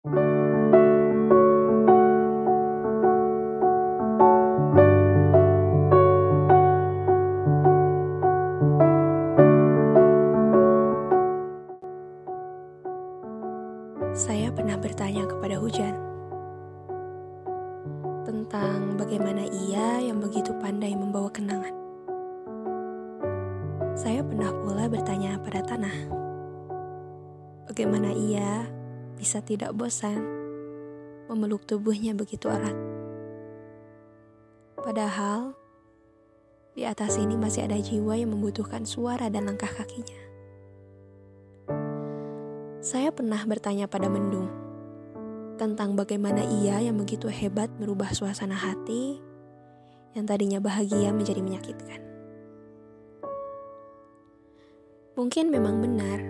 Saya pernah bertanya kepada hujan tentang bagaimana ia yang begitu pandai membawa kenangan. Saya pernah pula bertanya pada tanah, bagaimana ia bisa tidak bosan memeluk tubuhnya begitu erat. Padahal di atas ini masih ada jiwa yang membutuhkan suara dan langkah kakinya. Saya pernah bertanya pada mendung tentang bagaimana ia yang begitu hebat merubah suasana hati yang tadinya bahagia menjadi menyakitkan. Mungkin memang benar,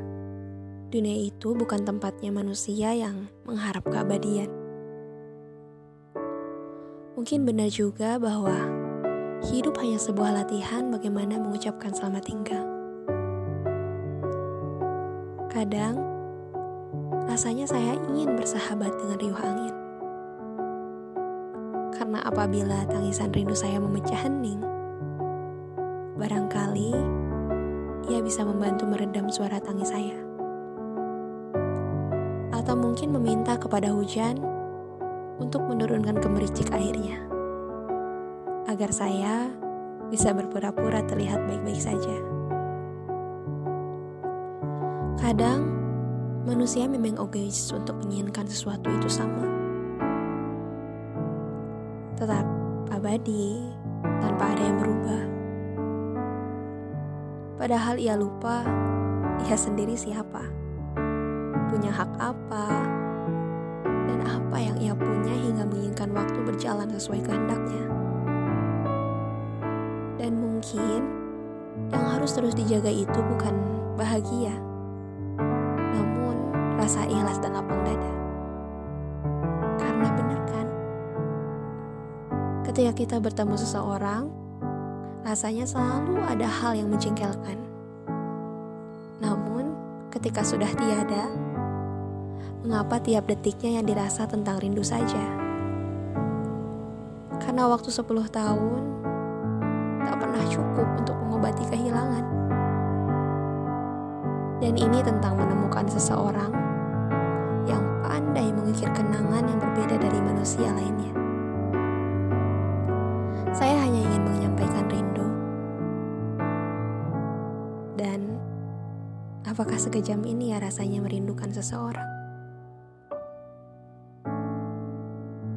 dunia itu bukan tempatnya manusia yang mengharap keabadian. Mungkin benar juga bahwa hidup hanya sebuah latihan bagaimana mengucapkan selamat tinggal. Kadang, rasanya saya ingin bersahabat dengan riuh angin. Karena apabila tangisan rindu saya memecah hening, barangkali ia bisa membantu meredam suara tangis saya. Atau mungkin meminta kepada hujan untuk menurunkan kemericik airnya. Agar saya bisa berpura-pura terlihat baik-baik saja. Kadang manusia memang egois untuk menginginkan sesuatu itu sama. Tetap abadi tanpa ada yang berubah. Padahal ia lupa ia sendiri siapa, punya hak apa, dan apa yang ia punya hingga menginginkan waktu berjalan sesuai kehendaknya. Dan mungkin yang harus terus dijaga itu bukan bahagia, rasa ikhlas dan lapang dada. Karena benar kan? Ketika kita bertemu seseorang, rasanya selalu ada hal yang menjengkelkan. Namun, ketika sudah tiada, mengapa tiap detiknya yang dirasa tentang rindu saja? Karena waktu 10 tahun tak pernah cukup untuk mengobati kehilangan. Dan ini tentang menemukan seseorang yang pandai mengukir kenangan yang berbeda dari manusia lainnya. Saya hanya ingin menyampaikan rindu. Dan apakah sekejam ini ya rasanya merindukan seseorang?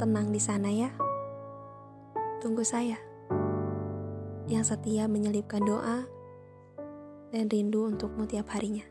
Tenang di sana ya. Tunggu saya. Yang setia menyelipkan doa dan rindu untukmu tiap harinya.